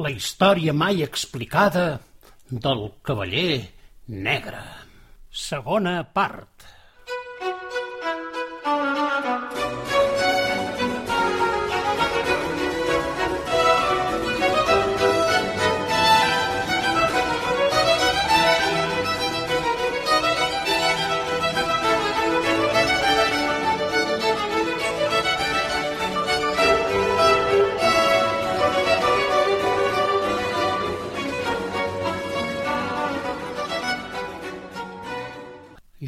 La història mai explicada del cavaller negre. Segona part.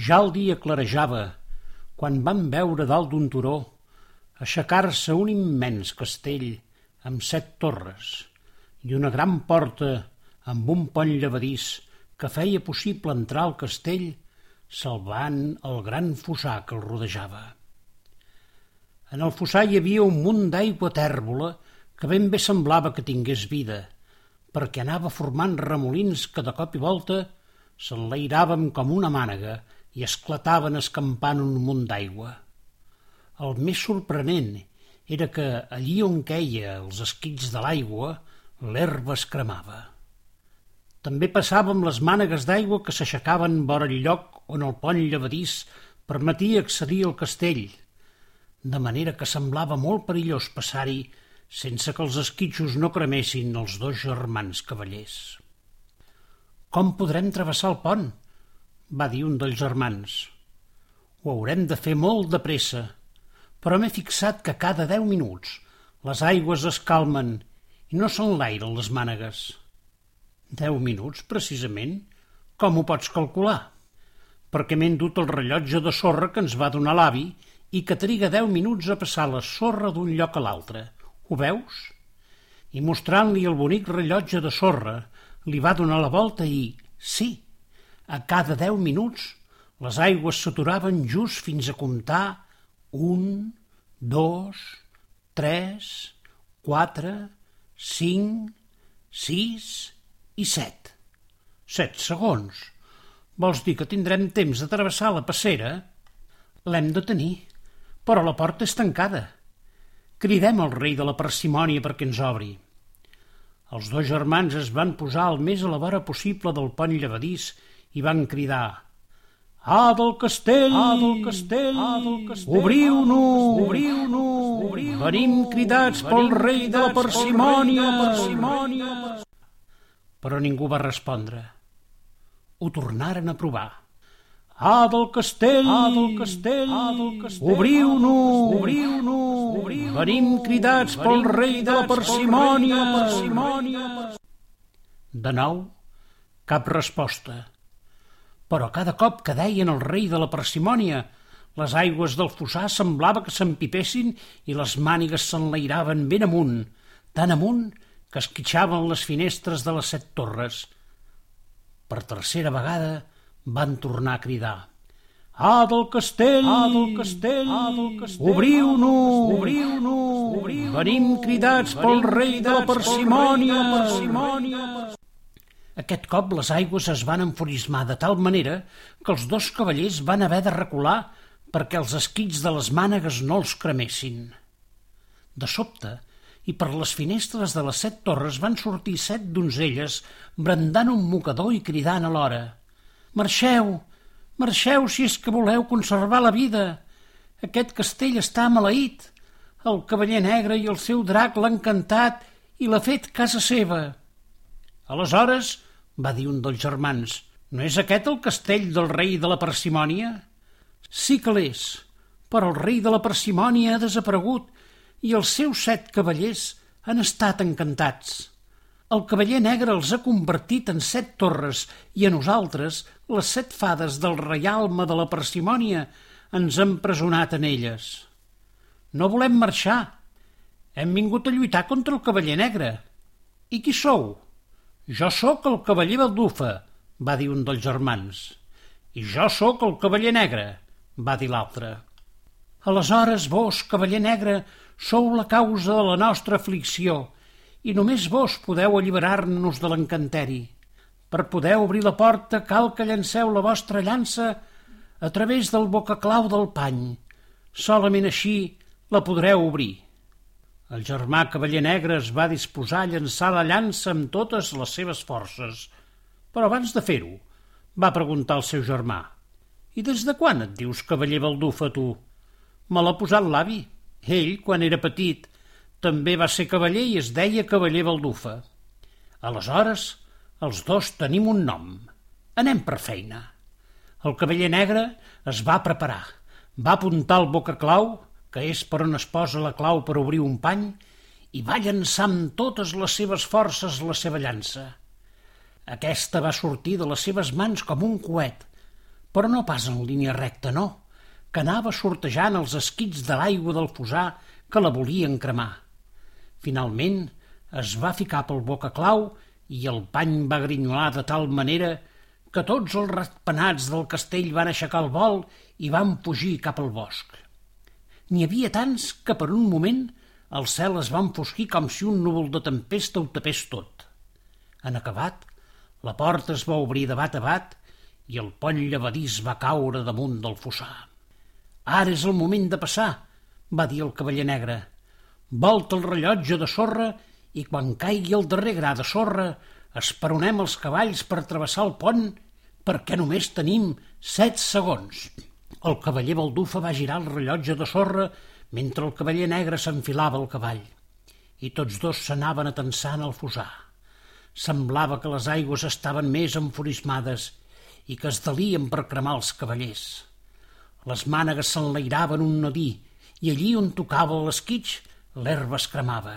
Ja el dia clarejava, quan van veure dalt d'un turó aixecar-se un immens castell amb set torres i una gran porta amb un pont llevadís que feia possible entrar al castell salvant el gran fossar que el rodejava. En el fossar hi havia un munt d'aigua tèrbola que ben bé semblava que tingués vida, perquè anava formant remolins que de cop i volta s'enlairàvem com una mànega i esclataven escampant un munt d'aigua. El més sorprenent era que allí on queia els esquits de l'aigua, l'herba es cremava. També passàvem les mànegues d'aigua que s'aixecaven vora el lloc on el pont llevadís permetia accedir al castell, de manera que semblava molt perillós passar-hi sense que els esquitxos no cremessin els dos germans cavallers. Com podrem travessar el pont? Va dir un dels germans. Ho haurem de fer molt de pressa, però m'he fixat que cada deu minuts les aigües es calmen i no s'enlairen les mànegues. Deu minuts, precisament? Com ho pots calcular? Perquè m'he endut el rellotge de sorra que ens va donar l'avi i que triga deu minuts a passar la sorra d'un lloc a l'altre. Ho veus? I mostrant-li el bonic rellotge de sorra, li va donar la volta i, sí, a cada deu minuts les aigües s'aturaven just fins a comptar un, dos, tres, quatre, cinc, sis i set. Set segons. Vols dir que tindrem temps de travessar la passera? L'hem de tenir, però la porta és tancada. Cridem al rei de la parsimònia perquè ens obri. Els dos germans es van posar el més a la vora possible del pont llevadís i van cridar Ah, del castell! Ah, del castell! Ah, del castell! Obriu-nos! Obriu-nos! Obriu Venim cridats pel rei de la parsimònia! parsimònia! Però ningú va respondre. Ho tornaren a provar. Ah, del castell! Ah, del castell! Ah, del castell! Obriu-nos! Obriu-nos! Obriu Venim cridats pel rei de la parsimònia! parsimònia! De nou, cap resposta però cada cop que deien el rei de la parsimònia, les aigües del fossar semblava que s'empipessin i les mànigues s'enlairaven ben amunt, tan amunt que esquitxaven les finestres de les set torres. Per tercera vegada van tornar a cridar. Ah, del castell! Ah, del castell! Ah, del castell! Obriu-nos! Obriu-nos! Obriu Venim cridats pel rei de la parsimònia! parsimònia! Aquest cop les aigües es van enfurismar de tal manera que els dos cavallers van haver de recular perquè els esquits de les mànegues no els cremessin. De sobte, i per les finestres de les set torres van sortir set donzelles brandant un mocador i cridant alhora «Marxeu! Marxeu si és que voleu conservar la vida! Aquest castell està maleït! El cavaller negre i el seu drac l'han cantat i l'ha fet casa seva!» Aleshores, va dir un dels germans, no és aquest el castell del rei de la parsimònia? Sí que l'és, però el rei de la parsimònia ha desaparegut i els seus set cavallers han estat encantats. El cavaller negre els ha convertit en set torres i a nosaltres, les set fades del reialme de la parsimònia, ens han presonat en elles. No volem marxar. Hem vingut a lluitar contra el cavaller negre. I qui sou? Jo sóc el cavaller Baldufa, va dir un dels germans. I jo sóc el cavaller negre, va dir l'altre. Aleshores vos, cavaller negre, sou la causa de la nostra aflicció i només vos podeu alliberar-nos de l'encanteri. Per poder obrir la porta cal que llanceu la vostra llança a través del bocaclau del pany. Solament així la podreu obrir. El germà cavaller negre es va disposar a llançar la llança amb totes les seves forces. Però abans de fer-ho, va preguntar al seu germà. I des de quan et dius cavaller baldufa, tu? Me l'ha posat l'avi. Ell, quan era petit, també va ser cavaller i es deia cavaller baldufa. Aleshores, els dos tenim un nom. Anem per feina. El cavaller negre es va preparar. Va apuntar el boca clau que és per on es posa la clau per obrir un pany, i va llançar amb totes les seves forces la seva llança. Aquesta va sortir de les seves mans com un coet, però no pas en línia recta, no, que anava sortejant els esquits de l'aigua del fosar que la volien cremar. Finalment es va ficar pel boca clau i el pany va grinyolar de tal manera que tots els ratpenats del castell van aixecar el vol i van fugir cap al bosc. N'hi havia tants que per un moment el cel es va enfosquir com si un núvol de tempesta ho tapés tot. En acabat, la porta es va obrir de bat a bat i el pont llevadís va caure damunt del fossar. Ara és el moment de passar, va dir el cavaller negre. Volta el rellotge de sorra i quan caigui el darrer gra de sorra esperonem els cavalls per travessar el pont perquè només tenim set segons. El cavaller Baldufa va girar el rellotge de sorra mentre el cavaller negre s'enfilava al cavall i tots dos s'anaven atensant al fosar. Semblava que les aigües estaven més enfurismades i que es delien per cremar els cavallers. Les mànegues s'enlairaven un nadí i allí on tocava l'esquitx l'herba es cremava.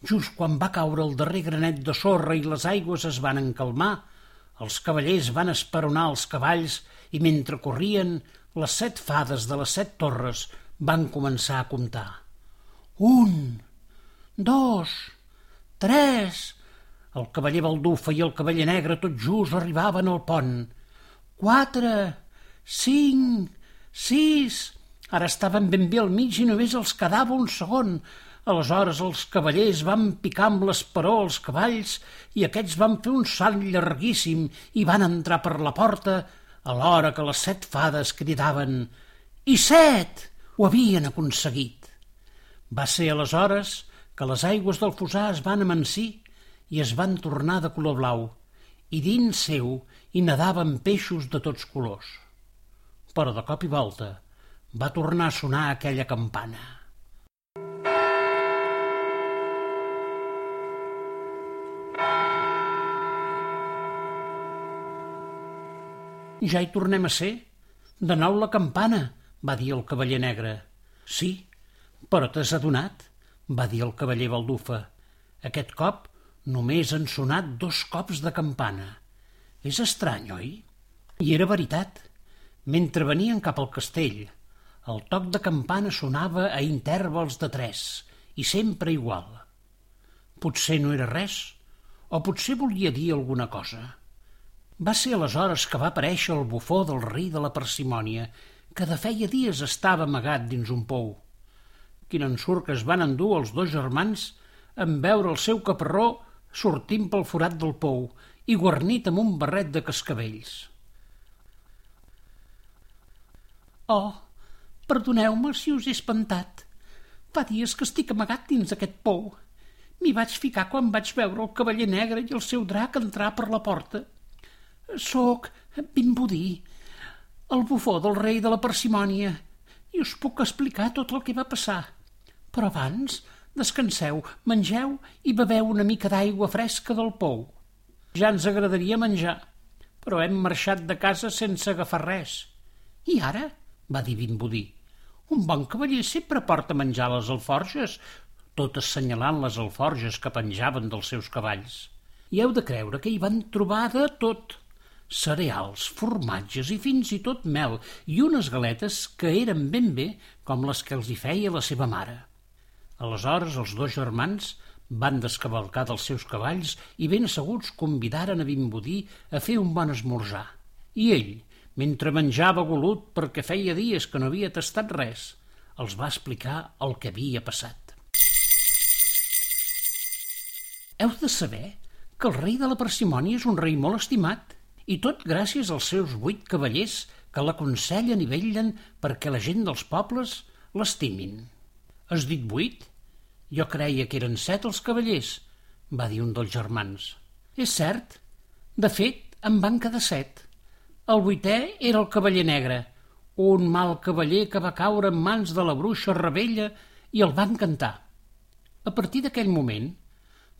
Just quan va caure el darrer granet de sorra i les aigües es van encalmar, els cavallers van esperonar els cavalls i mentre corrien, les set fades de les set torres van començar a comptar. Un, dos, tres... El cavaller Baldufa i el cavaller negre tot just arribaven al pont. Quatre, cinc, sis... Ara estaven ben bé al mig i només els quedava un segon. Aleshores els cavallers van picar amb l'esperó els cavalls i aquests van fer un salt llarguíssim i van entrar per la porta a l'hora que les set fades cridaven «I set!» Ho havien aconseguit. Va ser aleshores que les aigües del fosar es van amansir i es van tornar de color blau i dins seu hi nadaven peixos de tots colors. Però de cop i volta va tornar a sonar aquella campana. Ja hi tornem a ser. De nou la campana, va dir el cavaller negre. Sí, però t'has adonat, va dir el cavaller Baldufa. Aquest cop només han sonat dos cops de campana. És estrany, oi? I era veritat. Mentre venien cap al castell, el toc de campana sonava a intervals de tres, i sempre igual. Potser no era res, o potser volia dir alguna cosa. Va ser aleshores que va aparèixer el bufó del rei de la parsimònia, que de feia dies estava amagat dins un pou. Quin ensurt que es van endur els dos germans en veure el seu caparró sortint pel forat del pou i guarnit amb un barret de cascabells. Oh, perdoneu-me si us he espantat. Fa dies que estic amagat dins aquest pou. M'hi vaig ficar quan vaig veure el cavaller negre i el seu drac entrar per la porta. Soc Bimbudí, el bufó del rei de la parsimònia, i us puc explicar tot el que va passar. Però abans, descanseu, mengeu i beveu una mica d'aigua fresca del pou. Ja ens agradaria menjar, però hem marxat de casa sense agafar res. I ara? va dir Bimbudí. Un bon cavaller sempre porta menjar a les alforges, tot assenyalant les alforges que penjaven dels seus cavalls. I heu de creure que hi van trobar de tot cereals, formatges i fins i tot mel i unes galetes que eren ben bé com les que els hi feia la seva mare. Aleshores els dos germans van descavalcar dels seus cavalls i ben asseguts convidaren a Bimbudí a fer un bon esmorzar. I ell, mentre menjava golut perquè feia dies que no havia tastat res, els va explicar el que havia passat. Heu de saber que el rei de la parsimònia és un rei molt estimat i tot gràcies als seus vuit cavallers que l'aconsellen i vetllen perquè la gent dels pobles l'estimin. Has dit vuit? Jo creia que eren set els cavallers, va dir un dels germans. És cert. De fet, en van quedar set. El vuitè era el cavaller negre, un mal cavaller que va caure en mans de la bruixa rebella i el van cantar. A partir d'aquell moment,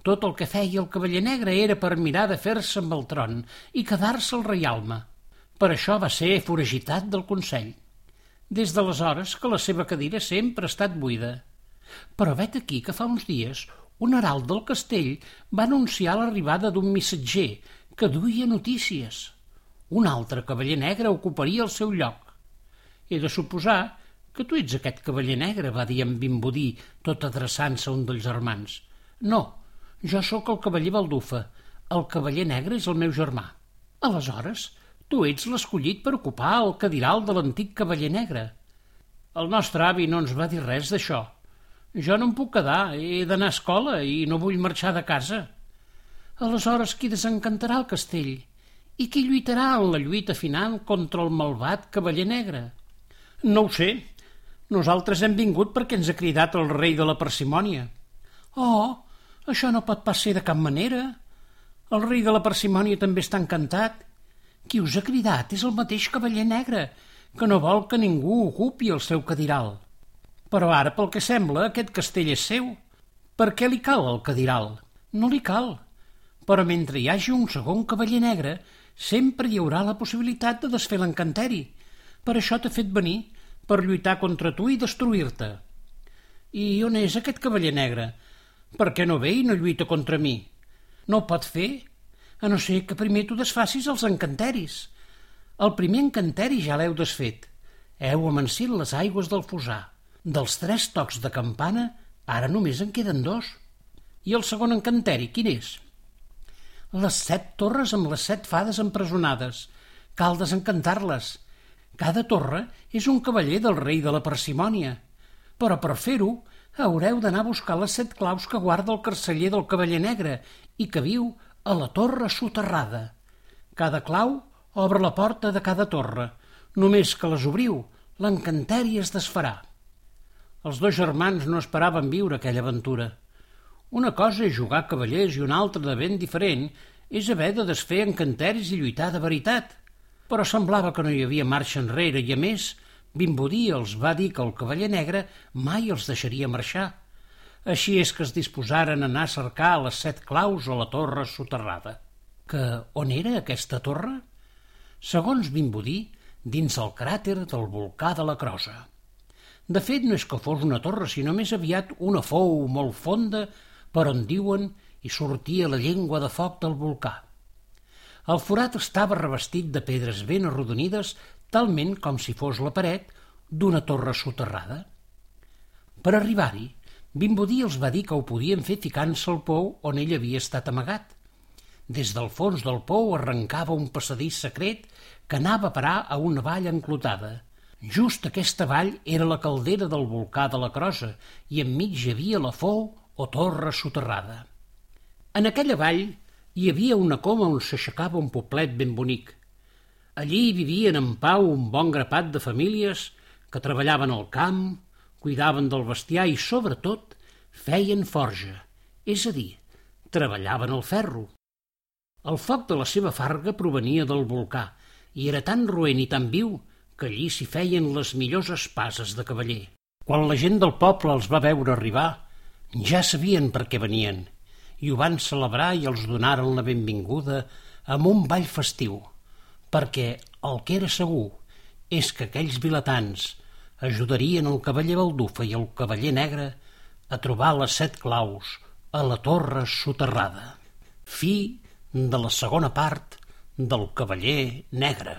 tot el que feia el cavaller negre era per mirar de fer-se amb el tron i quedar-se al reialme. Per això va ser foragitat del Consell. Des d'aleshores que la seva cadira sempre ha estat buida. Però vet aquí que fa uns dies un herald del castell va anunciar l'arribada d'un missatger que duia notícies. Un altre cavaller negre ocuparia el seu lloc. He de suposar que tu ets aquest cavaller negre, va dir en Bimbodí, tot adreçant-se a un dels germans. No, jo sóc el cavaller Baldufa. El cavaller negre és el meu germà. Aleshores, tu ets l'escollit per ocupar el cadiral de l'antic cavaller negre. El nostre avi no ens va dir res d'això. Jo no em puc quedar, he d'anar a escola i no vull marxar de casa. Aleshores, qui desencantarà el castell? I qui lluitarà en la lluita final contra el malvat cavaller negre? No ho sé. Nosaltres hem vingut perquè ens ha cridat el rei de la parsimònia. Oh, això no pot pas ser de cap manera. El rei de la parsimònia també està encantat. Qui us ha cridat és el mateix cavaller negre, que no vol que ningú ocupi el seu cadiral. Però ara, pel que sembla, aquest castell és seu. Per què li cal el cadiral? No li cal. Però mentre hi hagi un segon cavaller negre, sempre hi haurà la possibilitat de desfer l'encanteri. Per això t'he fet venir, per lluitar contra tu i destruir-te. I on és aquest cavaller negre? Per què no ve i no lluita contra mi? No ho pot fer, a no ser que primer tu desfacis els encanteris. El primer encanteri ja l'heu desfet. Heu amansit les aigües del fosar. Dels tres tocs de campana, ara només en queden dos. I el segon encanteri, quin és? Les set torres amb les set fades empresonades. Cal desencantar-les. Cada torre és un cavaller del rei de la parsimònia. Però per fer-ho haureu d'anar a buscar les set claus que guarda el carceller del cavaller negre i que viu a la torre soterrada. Cada clau obre la porta de cada torre. Només que les obriu, l'encanteri es desfarà. Els dos germans no esperaven viure aquella aventura. Una cosa és jugar a cavallers i una altra de ben diferent és haver de desfer encanteris i lluitar de veritat. Però semblava que no hi havia marxa enrere i, a més, Bimbodí els va dir que el cavaller negre mai els deixaria marxar. Així és que es disposaren a anar a cercar les set claus a la torre soterrada. Que on era aquesta torre? Segons Bimbodí, dins el cràter del volcà de la Crosa. De fet, no és que fos una torre, sinó més aviat una fou molt fonda per on diuen i sortia la llengua de foc del volcà. El forat estava revestit de pedres ben arrodonides, talment com si fos la paret d'una torre soterrada. Per arribar-hi, Bimbodí els va dir que ho podien fer ficant-se al pou on ell havia estat amagat. Des del fons del pou arrencava un passadís secret que anava a parar a una vall enclotada – Just aquesta vall era la caldera del volcà de la Crosa i enmig hi havia la fou o torre soterrada. En aquella vall hi havia una coma on s'aixecava un poblet ben bonic. Allí vivien en pau un bon grapat de famílies que treballaven al camp, cuidaven del bestiar i, sobretot, feien forja, és a dir, treballaven el ferro. El foc de la seva farga provenia del volcà i era tan roent i tan viu que allí s'hi feien les millors espases de cavaller. Quan la gent del poble els va veure arribar, ja sabien per què venien, i ho van celebrar i els donaren la benvinguda amb un ball festiu, perquè el que era segur és que aquells vilatans ajudarien el cavaller Baldufa i el cavaller negre a trobar les set claus a la torre soterrada. Fi de la segona part del cavaller negre.